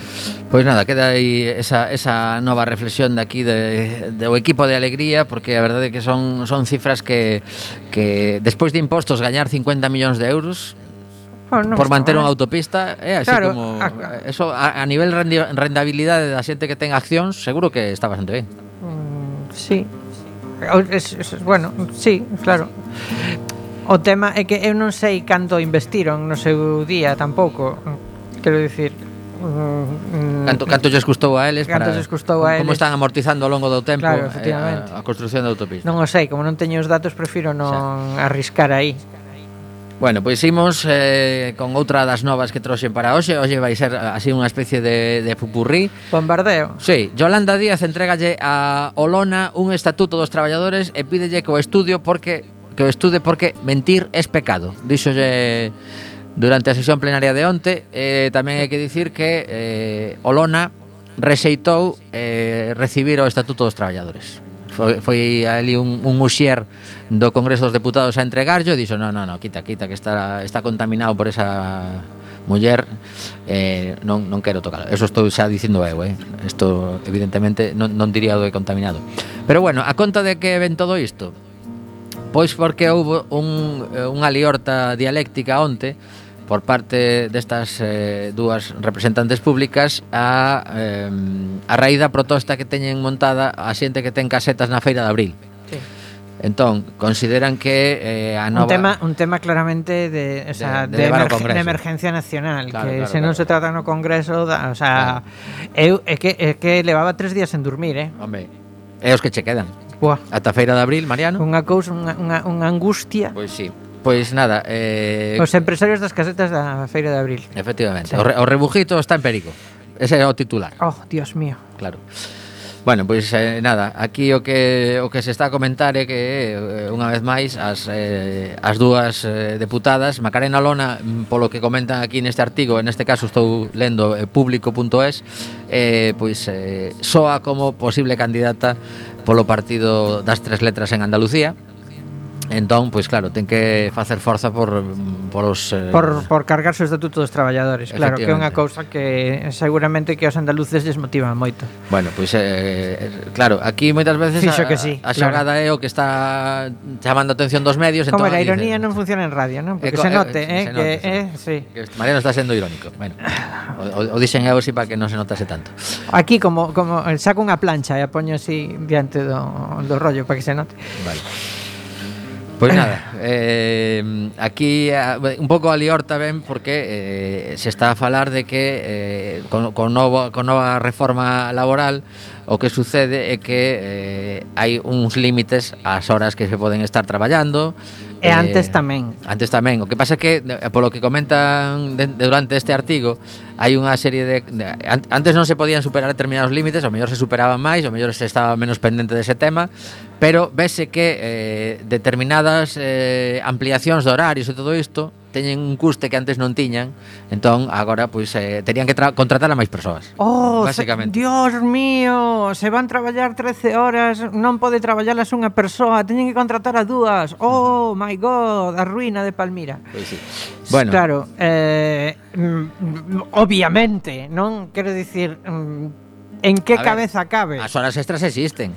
Pois nada, queda aí esa, esa nova reflexión de aquí de, de o equipo de alegría porque a verdade é que son son cifras que que despois de impostos gañar 50 millóns de euros bueno, por manter unha autopista é así claro, como a, eso a, a nivel rendi, rendabilidade da xente que ten accións, seguro que está bastante ben. Mm, sí. Es, es, bueno, sí, claro. O tema é que eu non sei canto investiron no seu día tampouco. Quero dicir, Mm, canto, canto lles custou a eles para, canto lles custou a eles como están amortizando ao longo do tempo claro, eh, a, a construción da autopista non o sei, como non teño os datos prefiro non o sea. arriscar aí Bueno, pois imos eh, con outra das novas que trouxen para hoxe. Hoxe vai ser eh, así unha especie de, de pupurrí. Bombardeo. Sí, Yolanda Díaz entregalle a Olona un estatuto dos traballadores E pídelle que o estudio porque que o estude porque mentir é pecado. Dixolle durante a sesión plenaria de onte eh, Tamén hai que dicir que eh, Olona rexeitou eh, recibir o estatuto dos traballadores foi, foi ali un, un uxier do Congreso dos Deputados a entregarlo e dixo, no, no, no, quita, quita, que está, está contaminado por esa muller eh, non, non quero tocar eso estou xa dicindo eu eh? isto evidentemente non, non diría do de contaminado. Pero bueno, a conta de que ven todo isto. Pois porque houve un, eh, unha liorta dialéctica onte por parte destas eh, dúas representantes públicas a, eh, a raíz da protesta que teñen montada a xente que ten casetas na Feira de Abril. Sí. Entón, consideran que eh, a nova... Un tema, un tema claramente de, o sea, de, de, de, emergen, de emergencia nacional claro, Que claro, se claro. non se trata no Congreso da, o sea, claro. eu, é, que, é que levaba tres días en dormir eh? Hombre, é os que che quedan Buah. Ata feira de abril, Mariano Unha cousa, unha, unha, unha angustia Pois sí Pois nada, eh Os empresarios das casetas da Feira de Abril. Efectivamente. Sí. O, re, o rebujito está en perigo. Ese é o titular. Oh, Dios mío. Claro. Bueno, pois eh, nada, aquí o que o que se está a comentar é que eh, unha vez máis as eh, as dúas eh, deputadas, Macarena Lona, mm, polo que comentan aquí neste artigo, en este caso estou lendo eh, público.es, eh pois eh, soa como posible candidata polo partido das tres letras en Andalucía Entón, pois claro, ten que facer forza por por os eh... por por cargarse o estatuto dos traballadores, claro, que é unha cousa que seguramente que os andaluces desmotivan moito. Bueno, pois eh, claro, aquí moitas veces Fixo a, que sí, a xogada claro. é o que está chamando a atención dos medios, entón Como a ironía dice, non funciona en radio, non? Porque eh, se note, eh, eh se note, que eh, sí. Que Mariano está sendo irónico. Bueno, o, o dixen eu así para que non se notase tanto. Aquí como como saco unha plancha e a poño así diante do, do rollo para que se note. Vale. Pois nada, eh, aquí a, un pouco a lior tamén porque eh, se está a falar de que eh, con, con, novo, con nova reforma laboral o que sucede é que eh, hai uns límites ás horas que se poden estar traballando, E eh, antes tamén. Antes tamén. O que pasa é que, eh, polo que comentan de, de, durante este artigo, hai unha serie de, de... Antes non se podían superar determinados límites, o mellor se superaban máis, o mellor se estaba menos pendente dese tema, pero vese que eh, determinadas eh, ampliacións de horarios e todo isto teñen un custe que antes non tiñan, entón agora pois eh, terían que contratar a máis persoas. Oh, basicamente. Se, Dios mío, se van traballar 13 horas, non pode traballarlas unha persoa, teñen que contratar a dúas. Oh, my god, a ruína de Palmira. Pois sí. Bueno. Claro, eh, mm, mm, obviamente, non quero dicir mm, en que a cabeza ver, cabe. As horas extras existen.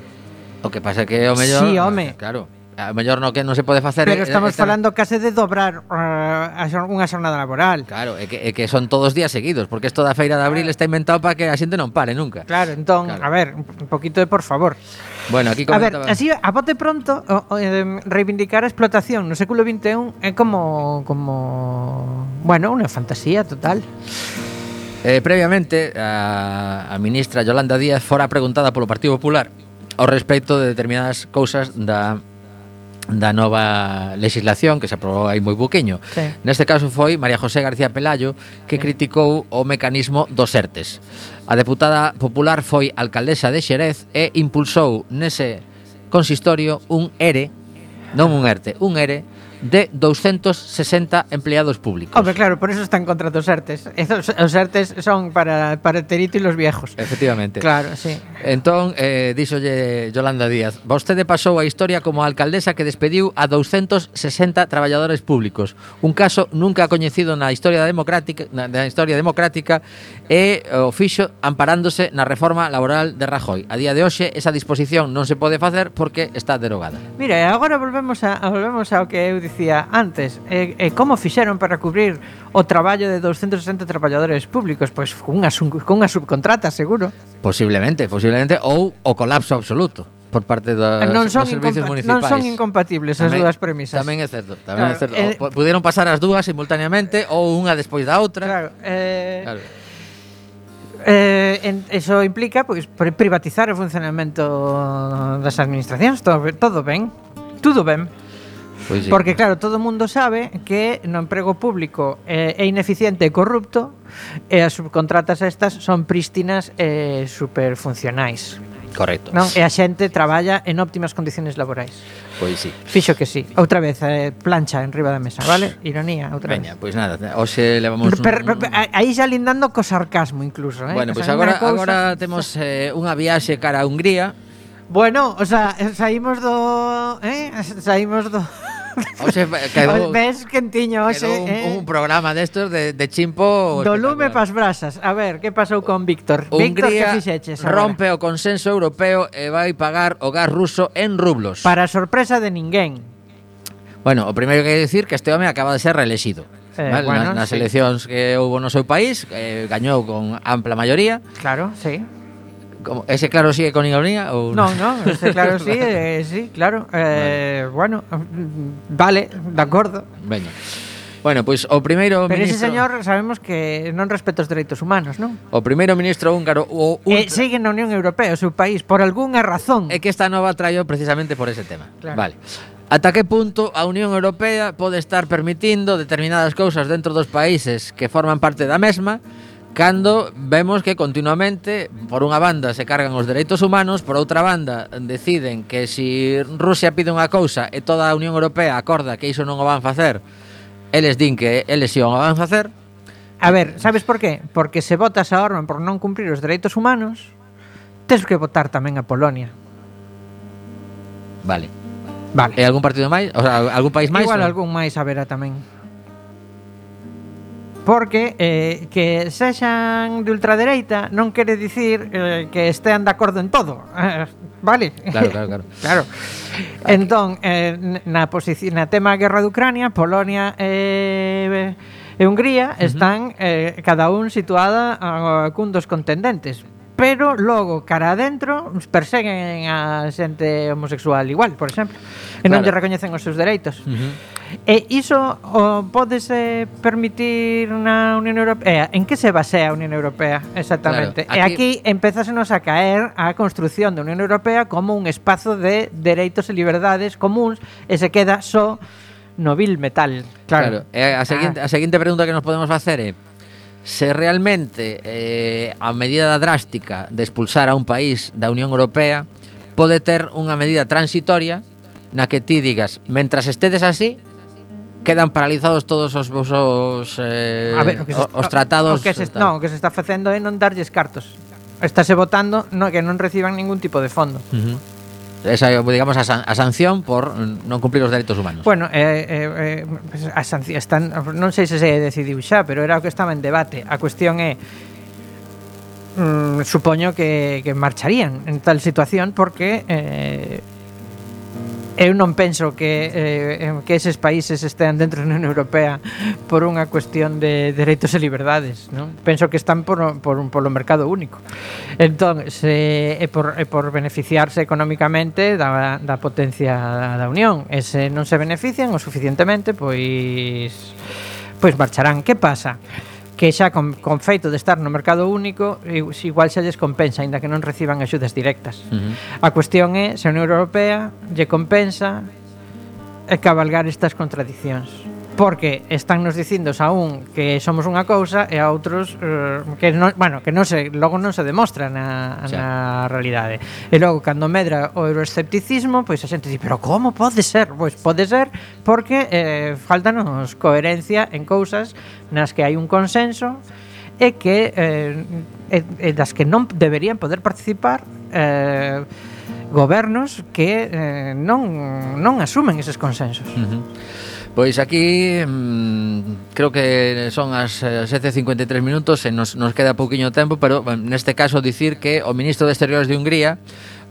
O que pasa que o mellor, sí, home. claro. A mellor no que non se pode facer Pero estamos eh, falando case de dobrar uh, unha xornada laboral. Claro, é que, é que son todos días seguidos Porque isto da feira de abril ah. está inventado para que a xente non pare nunca. Claro, entón, claro. a ver, un poquito de por favor. Bueno, aquí comentaba... A ver, así, a bote pronto o, o, eh, Reivindicar a explotación no século XXI É como, como... Bueno, unha fantasía total. Eh, previamente, a, a ministra Yolanda Díaz fora preguntada polo Partido Popular ao respecto de determinadas cousas da da nova legislación que se aprobou aí moi buqueño. Sí. Neste caso foi María José García Pelayo que sí. criticou o mecanismo dos ERTES. A deputada popular foi alcaldesa de Xerez e impulsou nese consistorio un ERE, non un ERTE, un ERE de 260 empleados públicos. Hombre, claro, por eso están contra dos artes. Esos, os artes son para, para el Terito y los viejos. Efectivamente. Claro, sí. Entón, eh, díxolle eh, Yolanda Díaz, vostede pasou a historia como a alcaldesa que despediu a 260 traballadores públicos. Un caso nunca coñecido na historia democrática na, na historia democrática e o fixo amparándose na reforma laboral de Rajoy. A día de hoxe, esa disposición non se pode facer porque está derogada. Mira, agora volvemos a, volvemos ao que eu dicía Antes e, e como fixeron para cubrir o traballo de 260 traballadores públicos pois cunha, cunha subcontrata seguro posiblemente, posiblemente ou o colapso absoluto por parte eh, dos, non son dos servicios municipais. Non son incompatibles as dúas premisas. Tamén é certo. Tamén claro, é certo. Eh, o, Puderon pasar as dúas simultaneamente ou unha despois da outra. Claro. Eh, claro. Eh, en, eso implica pois privatizar o funcionamento das administracións, todo, todo ben. Tudo ben. Pois sí. Porque claro, todo o mundo sabe que no emprego público eh, é ineficiente e corrupto e as subcontratas estas son prístinas e eh, superfuncionais. Correcto. Non? E a xente traballa en óptimas condiciones laborais. Pois sí. Fixo que sí. Outra vez, eh, plancha en riba da mesa, vale? Ironía, outra Veña, vez. pois nada, hoxe levamos per, un... per, Aí xa lindando co sarcasmo incluso, eh? Bueno, pois pues agora, cousa... agora temos eh, unha viaxe cara a Hungría, Bueno, o sea, saímos do, eh? Saímos do Oxe, quedou, ves quentiño, oxe, quedou un, eh? un programa destos de, de chimpo... Do lume pas brasas. A ver, que pasou con Víctor? Víctor, que fixeches? Agora? Rompe o consenso europeo e vai pagar o gas ruso en rublos. Para sorpresa de ninguén. Bueno, o primeiro que hai dicir que este home acaba de ser reelexido. Eh, vale, bueno, nas, nas sí. eleccións que houve no seu país, eh, gañou con ampla maioría. Claro, sí. Como, ese claro sigue con ironía ou no no ese claro sí, eh, sí, claro. Eh, bueno. bueno, vale, de acordo. Veña. Bueno, pois pues, o primeiro Pero ministro... ese señor sabemos que non respeta os dereitos humanos, non? O primeiro ministro húngaro o ultra... eh, sigue na Unión Europea, o seu país, por algunha razón. É que esta nova traio precisamente por ese tema. Claro. Vale. Ata que punto a Unión Europea pode estar permitindo determinadas cousas dentro dos países que forman parte da mesma cando vemos que continuamente por unha banda se cargan os dereitos humanos, por outra banda deciden que se si Rusia pide unha cousa e toda a Unión Europea acorda que iso non o van facer, eles din que eles si o van facer. A ver, sabes por qué? Porque se votas a Orban por non cumprir os dereitos humanos, tes que votar tamén a Polonia. Vale. Vale. E algún partido máis? O sea, algún país máis? Igual no? algún máis haberá tamén. Porque eh, que sexan de ultradereita non quere dicir eh, que estean de acordo en todo. Eh, vale? Claro, claro, claro. claro. Entón, eh, na, na tema guerra de Ucrania, Polonia e... Eh, e Hungría están uh -huh. eh, cada un situada a, cun dos contendentes pero logo cara adentro perseguen a xente homosexual igual, por exemplo, e non claro. lle recoñecen os seus dereitos. Uh -huh. E iso o pódese permitir na Unión Europea? Eh, en que se basea a Unión Europea exactamente? Claro, aquí... E aquí empezásenos a caer a construción da Unión Europea como un espazo de dereitos e liberdades comuns e se queda só no vil metal. Claro. claro. E a seguinte ah. a seguinte pregunta que nos podemos facer é eh? se realmente eh, a medida drástica de expulsar a un país da Unión Europea pode ter unha medida transitoria na que ti digas, mentras estedes así, quedan paralizados todos os vosos eh, a ver, o que se, os tratados. O que se, non, o que se está facendo é non darlles cartos. Estáse votando no, que non reciban ningún tipo de fondo. Uh -huh esa, digamos, a, san, a sanción por non cumplir os dereitos humanos. Bueno, eh, eh, eh, a sanción están, non sei se se decidiu xa, pero era o que estaba en debate. A cuestión é mm, supoño que, que marcharían en tal situación porque eh, eu non penso que, eh, eh, que eses países estean dentro da Unión Europea por unha cuestión de dereitos e liberdades non? penso que están por, por, un, polo mercado único entón, se, é, por, é por beneficiarse económicamente da, da potencia da Unión e se non se benefician o suficientemente pois pois marcharán que pasa? que xa con, con feito de estar no mercado único igual xa lles compensa, aínda que non reciban axudas directas. Uh -huh. A cuestión é se a Unión Europea lle compensa e cabalgar estas contradiccións porque están nos dicindos a un que somos unha cousa e a outros eh, que non, bueno, que non se logo non se demostra na, sí. na realidade. E logo cando medra o euroescepticismo, pois a xente di, pero como pode ser? Pois pode ser porque eh faltanos coherencia en cousas nas que hai un consenso e que eh, e, e das que non deberían poder participar eh gobernos que eh, non non asumen eses consensos. Uh -huh. Pois aquí mmm, creo que son as eh, 7.53 minutos e nos, nos queda pouquiño tempo, pero neste caso dicir que o ministro de Exteriores de Hungría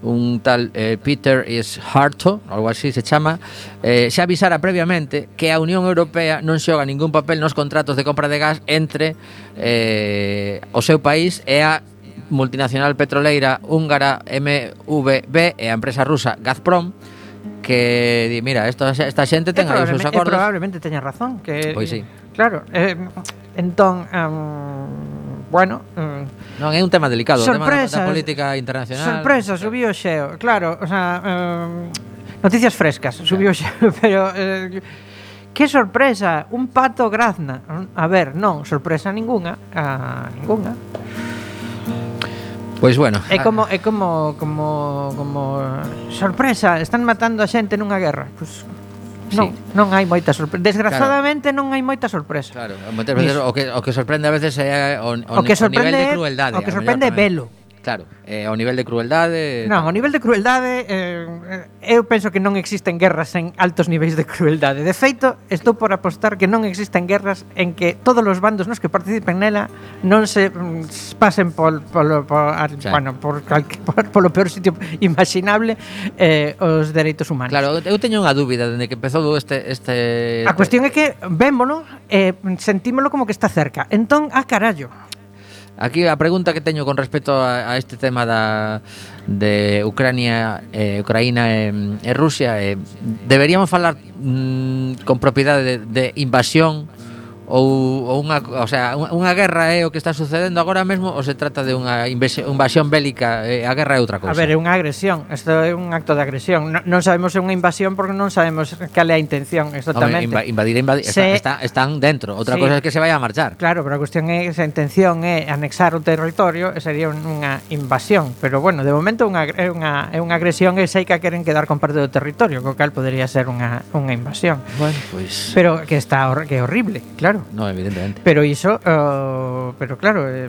un tal eh, Peter is Harto, algo así se chama, eh, xa avisara previamente que a Unión Europea non xoga ningún papel nos contratos de compra de gas entre eh, o seu país e a multinacional petroleira húngara MVB e a empresa rusa Gazprom, que di, mira, esto, esta xente ten aí os seus acordos. probablemente teña razón, que Pois sí. Claro, eh, entón um, bueno, um, non é un tema delicado, sorpresas, tema da política internacional. Sorpresa, eh. subiu o xeo. Claro, o sea, um, noticias frescas, subiu o xeo, pero eh, Que sorpresa, un pato grazna. A ver, non, sorpresa ningunha, a, ninguna. Ah, Pois bueno. É como é como como como sorpresa, están matando a xente nunha guerra. Pois non, sí. non hai moita sorpresa. Desgrazadamente claro. non hai moita sorpresa. Claro, moitas veces o que o que sorprende a veces é o, o, o que sorprende, o nivel de crueldade. O que sorprende é velo. Claro, eh, ao nivel de crueldade... Non, ao nivel de crueldade eh, eh, eu penso que non existen guerras en altos niveis de crueldade. De feito, estou por apostar que non existen guerras en que todos os bandos nos que participen nela non se mm, pasen pol, pol, pol, al, sí. bueno, por, calque, por, polo peor sitio imaginable eh, os dereitos humanos. Claro, eu teño unha dúbida dende que empezou este... este... A cuestión é que vémolo, eh, sentímolo como que está cerca. Entón, a carallo, Aquí a pregunta que teño con respecto a, a este tema da de Ucrania, eh, Ucraína e, eh, e Rusia, eh, deberíamos falar mm, con propiedade de, de invasión ou, ou unha, o sea, unha guerra é o que está sucedendo agora mesmo ou se trata de unha invasión bélica, eh, a guerra é outra cousa. A ver, é unha agresión, isto é un acto de agresión. No, non sabemos se é unha invasión porque non sabemos cal é a intención, exactamente. Home, invadir, invadir, se... está, está, están dentro. Outra sí. cosa é que se vai a marchar. Claro, pero a cuestión é se a intención é anexar o territorio, sería unha invasión, pero bueno, de momento unha, é unha é unha agresión e sei que queren quedar con parte do territorio, co cal podería ser unha unha invasión. Bueno, pois pues... Pero que está que é horrible, claro. No, evidentemente. Pero iso, uh, pero claro, eh,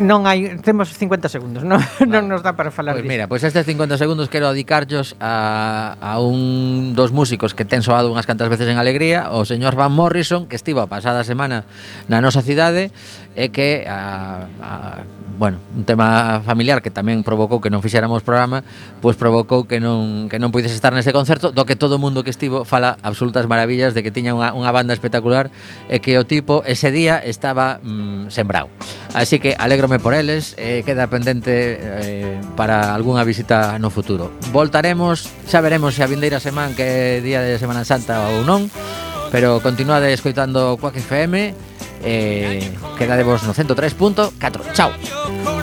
non hai temos 50 segundos, non, vale. non nos dá para falar Pois pues mira, pois pues estes 50 segundos quero dedicarllos a, a un dos músicos que ten soado unhas cantas veces en Alegría, o señor Van Morrison, que estivo a pasada semana na nosa cidade, é que a, a, bueno, un tema familiar que tamén provocou que non fixéramos programa, pois provocou que non que non puides estar nese concerto, do que todo o mundo que estivo fala absolutas maravillas de que tiña unha, unha banda espectacular e que o tipo ese día estaba mm, sembrado. Así que alégrome por eles, eh, queda pendente eh, para algunha visita no futuro. Voltaremos, xa veremos se a vindeira semana que é día de Semana Santa ou non, pero continuade escoitando Quack FM eh, queda quedadevos no 103.4. Chao.